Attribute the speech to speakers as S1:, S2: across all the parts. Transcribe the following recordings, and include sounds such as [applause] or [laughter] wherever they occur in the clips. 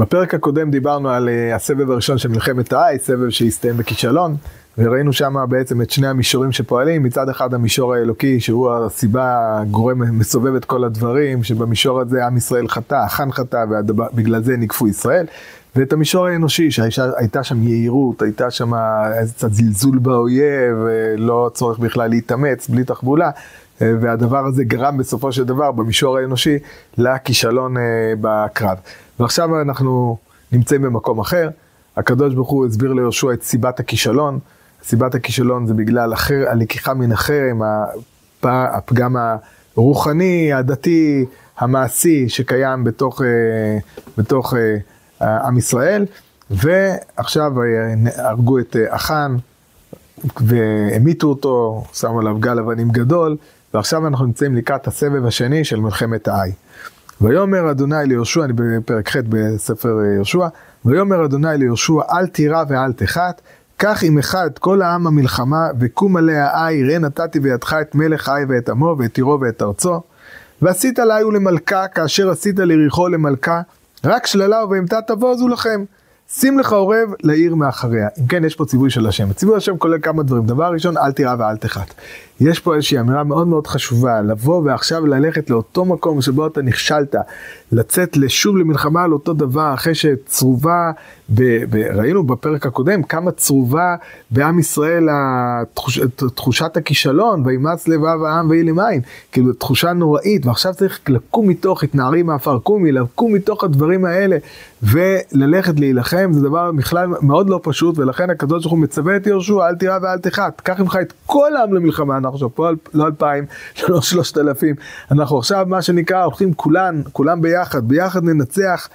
S1: בפרק הקודם דיברנו על uh, הסבב הראשון של מלחמת האי, סבב שהסתיים בכישלון, וראינו שם בעצם את שני המישורים שפועלים, מצד אחד המישור האלוקי, שהוא הסיבה, גורם, מסובב את כל הדברים, שבמישור הזה עם ישראל חטא, החאן חטא, ובגלל זה ניקפו ישראל. ואת המישור האנושי, שהייתה שם יהירות, הייתה שם איזה קצת זלזול באויב, לא צורך בכלל להתאמץ, בלי תחבולה, והדבר הזה גרם בסופו של דבר, במישור האנושי, לכישלון אה, בקרב. ועכשיו אנחנו נמצאים במקום אחר, הקדוש ברוך הוא הסביר ליהושע את סיבת הכישלון, סיבת הכישלון זה בגלל אחר, הלקיחה מן החרם, הפגם הרוחני, הדתי, המעשי שקיים בתוך, אה, בתוך אה, עם ישראל, ועכשיו הרגו את אחן והמיתו אותו, שמו עליו גל אבנים גדול, ועכשיו אנחנו נמצאים לקראת הסבב השני של מלחמת האי. ויאמר אדוני ליהושע, אני בפרק ח' בספר אה, יהושע, ויאמר אדוני ליהושע, אל תירא ואל תחת, קח עם אחד כל העם המלחמה, וקום עליה איי, ראה נתתי בידך את מלך האי ואת עמו, ואת עירו ואת ארצו. ועשית לי ולמלכה, כאשר עשית ליריחו למלכה, רק שללה ובהמתה תבוזו לכם. שים לך עורב לעיר מאחריה. אם כן, יש פה ציווי של השם. ציווי השם כולל כמה דברים. דבר ראשון, אל תירא ואל תחת. יש פה איזושהי אמירה מאוד מאוד חשובה, לבוא ועכשיו ללכת לאותו מקום שבו אתה נכשלת, לצאת לשוב למלחמה על אותו דבר, אחרי שצרובה, ב, ב, ראינו בפרק הקודם כמה צרובה בעם ישראל התחוש, תחושת הכישלון, וימץ לבב העם ויהי למים, כאילו תחושה נוראית, ועכשיו צריך לקום מתוך, התנערי מעפר קומי, לקום מתוך הדברים האלה, וללכת להילחם, זה דבר בכלל מאוד לא פשוט, ולכן הקדוש ברוך הוא מצווה את יהושע, אל תירא ואל תחת, קח עמך את כל העם למלחמה. אנחנו עכשיו פה לא אלפיים, [laughs] לא שלושת אלפים, אנחנו עכשיו מה שנקרא הולכים כולן, כולם ביחד, ביחד ננצח.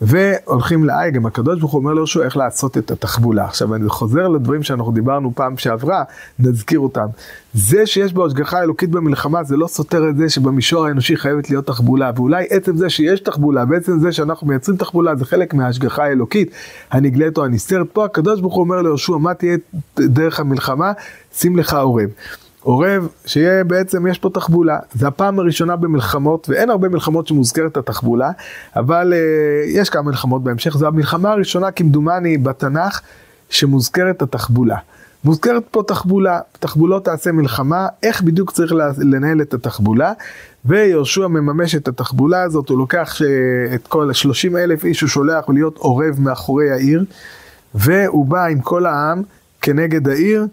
S1: והולכים לאי, גם הקדוש ברוך הוא אומר ליהושע איך לעשות את התחבולה. עכשיו אני חוזר לדברים שאנחנו דיברנו פעם שעברה, נזכיר אותם. זה שיש בו השגחה אלוקית במלחמה זה לא סותר את זה שבמישור האנושי חייבת להיות תחבולה, ואולי עצם זה שיש תחבולה, בעצם זה שאנחנו מייצרים תחבולה זה חלק מההשגחה האלוקית הנגלית או הנסתרת. פה הקדוש ברוך הוא אומר ליהושע מה תהיה דרך המלחמה? שים לך עורב. עורב, שיהיה בעצם, יש פה תחבולה. זה הפעם הראשונה במלחמות, ואין הרבה מלחמות שמוזכרת התחבולה, אבל uh, יש כמה מלחמות בהמשך. זו המלחמה הראשונה, כמדומני, בתנ"ך, שמוזכרת התחבולה. מוזכרת פה תחבולה, תחבולות תעשה מלחמה, איך בדיוק צריך לנהל את התחבולה, ויהושע מממש את התחבולה הזאת, הוא לוקח ש... את כל ה-30 אלף איש, הוא שולח להיות עורב מאחורי העיר, והוא בא עם כל העם כנגד העיר,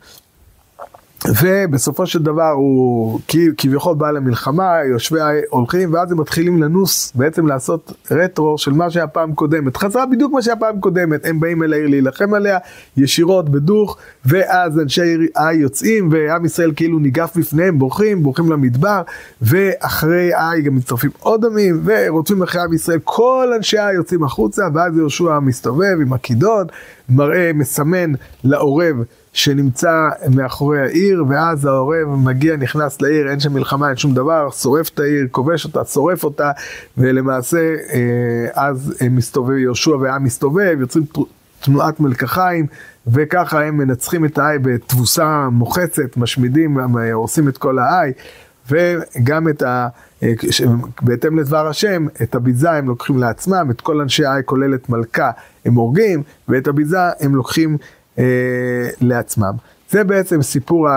S1: ובסופו של דבר הוא כביכול בא למלחמה, יושבי הולכים, ואז הם מתחילים לנוס, בעצם לעשות רטרו של מה שהיה פעם קודמת. חזרה בדיוק מה שהיה פעם קודמת, הם באים אל העיר להילחם עליה, ישירות בדוך, ואז אנשי העיר יוצאים, ועם ישראל כאילו ניגף בפניהם, בורחים, בורחים למדבר, ואחרי העי גם מצטרפים עוד עמים, ורודפים אחרי עם ישראל, כל אנשי העי יוצאים החוצה, ואז יהושע מסתובב עם הכידון, מראה, מסמן לעורב. שנמצא מאחורי העיר, ואז העורב מגיע, נכנס לעיר, אין שם מלחמה, אין שום דבר, שורף את העיר, כובש אותה, שורף אותה, ולמעשה אה, אז מסתובב יהושע והעם מסתובב, יוצרים תנועת מלקחיים, וככה הם מנצחים את האי בתבוסה מוחצת, משמידים, הורסים את כל האי, וגם את ה... אה, בהתאם לדבר השם, את הביזה הם לוקחים לעצמם, את כל אנשי האי כולל את מלכה הם הורגים, ואת הביזה הם לוקחים אה, לעצמם. זה בעצם סיפור,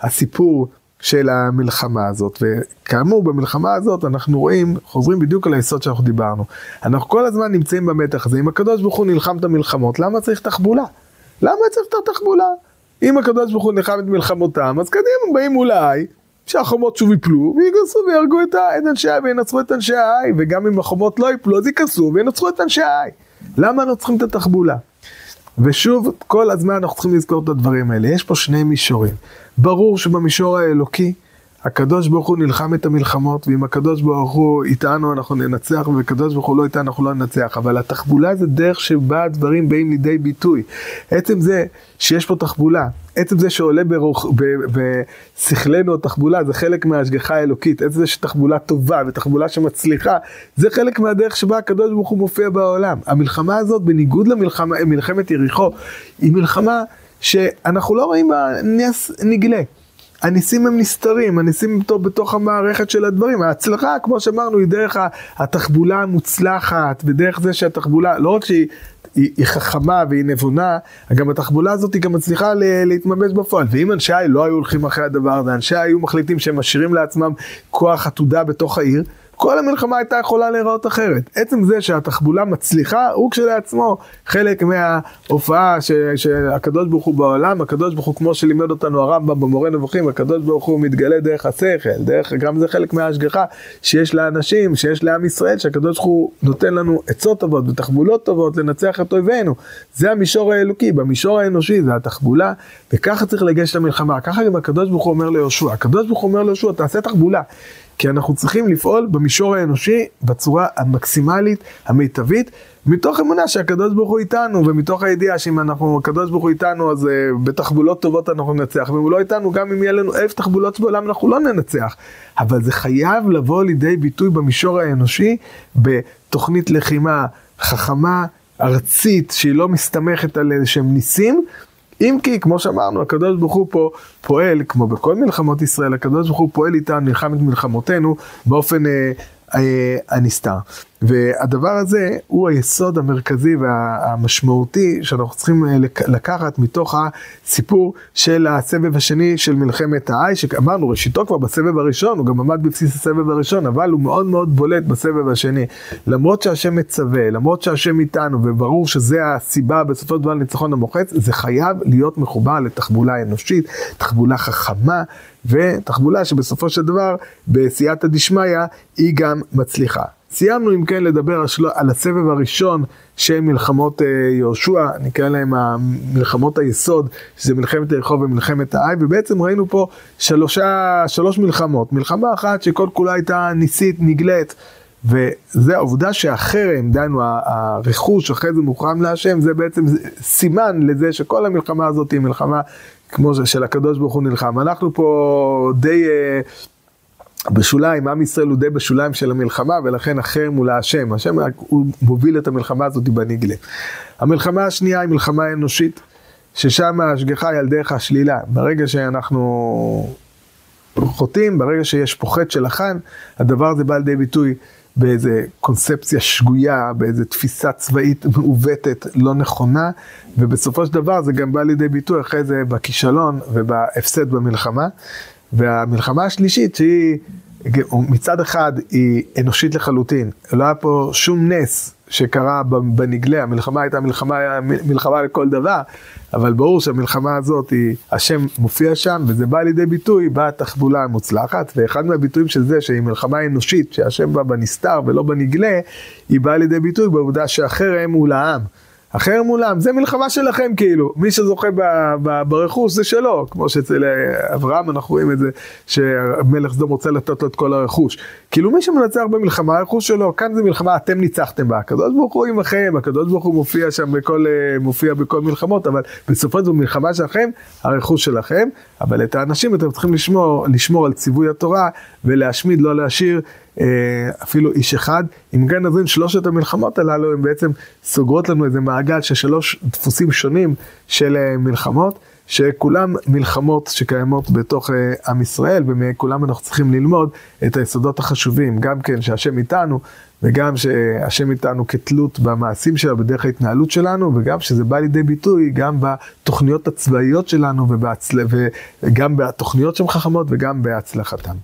S1: הסיפור של המלחמה הזאת, וכאמור במלחמה הזאת אנחנו רואים, חוזרים בדיוק על היסוד שאנחנו דיברנו. אנחנו כל הזמן נמצאים במתח הזה, אם הקדוש ברוך הוא נלחם את המלחמות, למה צריך תחבולה? למה צריך את התחבולה? אם הקדוש ברוך הוא נלחם את מלחמותם, אז קדימה באים אולי, שהחומות שוב יפלו, ויגרסו ויהרגו את, את אנשי האי וינצחו את אנשי האי, וגם אם החומות לא יפלו, אז ייכנסו וינצחו את אנשי האי. למה אנחנו צריכים את התחבולה? ושוב, כל הזמן אנחנו צריכים לזכור את הדברים האלה. יש פה שני מישורים. ברור שבמישור האלוקי, הקדוש ברוך הוא נלחם את המלחמות, ואם הקדוש ברוך הוא איתנו אנחנו ננצח, ואם הקדוש ברוך הוא לא איתנו אנחנו לא ננצח. אבל התחבולה זה דרך שבה הדברים באים לידי ביטוי. עצם זה שיש פה תחבולה, עצם זה שעולה ברוך, בשכלנו התחבולה, זה חלק מההשגחה האלוקית. עצם זה שתחבולה טובה ותחבולה שמצליחה, זה חלק מהדרך שבה הקדוש ברוך הוא מופיע בעולם. המלחמה הזאת, בניגוד למלחמת יריחו, היא מלחמה שאנחנו לא רואים בה נס נגלה. הניסים הם נסתרים, הניסים בתוך המערכת של הדברים. ההצלחה, כמו שאמרנו, היא דרך התחבולה המוצלחת, ודרך זה שהתחבולה, לא רק שהיא... היא, היא חכמה והיא נבונה, גם התחבולה הזאת היא גם מצליחה להתממש בפועל. ואם אנשי לא היו הולכים אחרי הדבר הזה, אנשי היו מחליטים שהם משאירים לעצמם כוח עתודה בתוך העיר, כל המלחמה הייתה יכולה להיראות אחרת. עצם זה שהתחבולה מצליחה, הוא כשלעצמו חלק מההופעה ש, שהקדוש ברוך הוא בעולם, הקדוש ברוך הוא כמו שלימד אותנו הרמב"ם במורה נבוכים, הקדוש ברוך הוא מתגלה דרך השכל, דרך, גם זה חלק מההשגחה שיש לאנשים, שיש לעם ישראל, שהקדוש ברוך הוא נותן לנו עצות טובות ותחבולות טובות לנצח את אויבינו. זה המישור האלוקי, במישור האנושי זה התחבולה, וככה צריך לגשת למלחמה. ככה גם הקדוש ברוך הוא אומר ליהושע, הקדוש ברוך הוא אומר ליהושע, תעשה תחבולה. כי אנחנו צריכים לפעול במישור האנושי בצורה המקסימלית, המיטבית, מתוך אמונה שהקדוש ברוך הוא איתנו, ומתוך הידיעה שאם אנחנו, הקדוש ברוך הוא איתנו, אז uh, בתחבולות טובות אנחנו ננצח, ואם הוא לא איתנו, גם אם יהיה לנו אלף תחבולות בעולם, אנחנו לא ננצח. אבל זה חייב לבוא לידי ביטוי במישור האנושי, בתוכנית לחימה חכמה, ארצית, שהיא לא מסתמכת על איזה שהם ניסים, אם כי, כמו שאמרנו, הקדוש ברוך הוא פה פועל, כמו בכל מלחמות ישראל, הקדוש ברוך הוא פועל איתנו, נלחם את מלחמותינו באופן אה, אה, הנסתר. והדבר הזה הוא היסוד המרכזי והמשמעותי שאנחנו צריכים אה, לקחת מתוך הסיפור של הסבב השני של מלחמת האי, שאמרנו ראשיתו כבר בסבב הראשון, הוא גם עמד בבסיס הסבב הראשון, אבל הוא מאוד מאוד בולט בסבב השני. למרות שהשם מצווה, למרות שהשם איתנו, וברור שזה הסיבה בסופו של דבר לניצחון המוחץ, זה חייב להיות מחובר לתחבולה אנושית, תחבולה חכמה. ותחבולה שבסופו של דבר בסייעתא דשמיא היא גם מצליחה. סיימנו אם כן לדבר על, הסבב הראשון של מלחמות uh, יהושע, נקרא להם מלחמות היסוד, שזה מלחמת יריחו ומלחמת האי, ובעצם ראינו פה שלושה, שלוש מלחמות. מלחמה אחת שכל כולה הייתה ניסית, נגלית, וזה העובדה שהחרם, דהיינו הרכוש אחרי זה מוחרם להשם, זה בעצם סימן לזה שכל המלחמה הזאת היא מלחמה כמו של הקדוש ברוך הוא נלחם. אנחנו פה די... Uh, בשוליים, עם ישראל הוא די בשוליים של המלחמה, ולכן החרם הוא להשם. השם הוא מוביל את המלחמה הזאת בנגלה. המלחמה השנייה היא מלחמה אנושית, ששם ההשגחה היא על דרך השלילה. ברגע שאנחנו חוטאים, ברגע שיש פה חטא של החאן, הדבר הזה בא לידי ביטוי באיזה קונספציה שגויה, באיזה תפיסה צבאית מעוותת, לא נכונה, ובסופו של דבר זה גם בא לידי ביטוי אחרי זה בכישלון ובהפסד במלחמה. והמלחמה השלישית שהיא מצד אחד היא אנושית לחלוטין, לא היה פה שום נס שקרה בנגלה, המלחמה הייתה מלחמה, מלחמה לכל דבר, אבל ברור שהמלחמה הזאת, היא, השם מופיע שם, וזה בא לידי ביטוי בתחבולה המוצלחת, ואחד מהביטויים של זה שהיא מלחמה אנושית, שהשם בא בנסתר ולא בנגלה, היא באה לידי ביטוי בעובדה שהחרם הוא לעם. החרם מולם, זה מלחמה שלכם כאילו, מי שזוכה ב, ברכוש זה שלו, כמו שאצל אה, אברהם אנחנו רואים את זה, שמלך סדום רוצה לתת לו את כל הרכוש. כאילו מי שמנצח במלחמה, הרכוש שלו, כאן זה מלחמה, אתם ניצחתם בה, הקדוש ברוך הוא עמכם, הקדוש ברוך הוא מופיע שם בכל, אה, מופיע בכל מלחמות, אבל בסופו של דבר מלחמה שלכם, הרכוש שלכם, אבל את האנשים אתם צריכים לשמור, לשמור על ציווי התורה ולהשמיד, לא להשאיר. אה, אפילו איש אחד. אם כן נבין שלושת המלחמות הללו הם בעצם סוגרות לנו איזה מעגל של שלוש דפוסים שונים של אה, מלחמות. שכולם מלחמות שקיימות בתוך uh, עם ישראל, ומכולם אנחנו צריכים ללמוד את היסודות החשובים, גם כן שהשם איתנו, וגם שהשם איתנו כתלות במעשים שלה, בדרך ההתנהלות שלנו, וגם שזה בא לידי ביטוי גם בתוכניות הצבאיות שלנו, ובהצל... וגם בתוכניות שהן חכמות וגם בהצלחתן.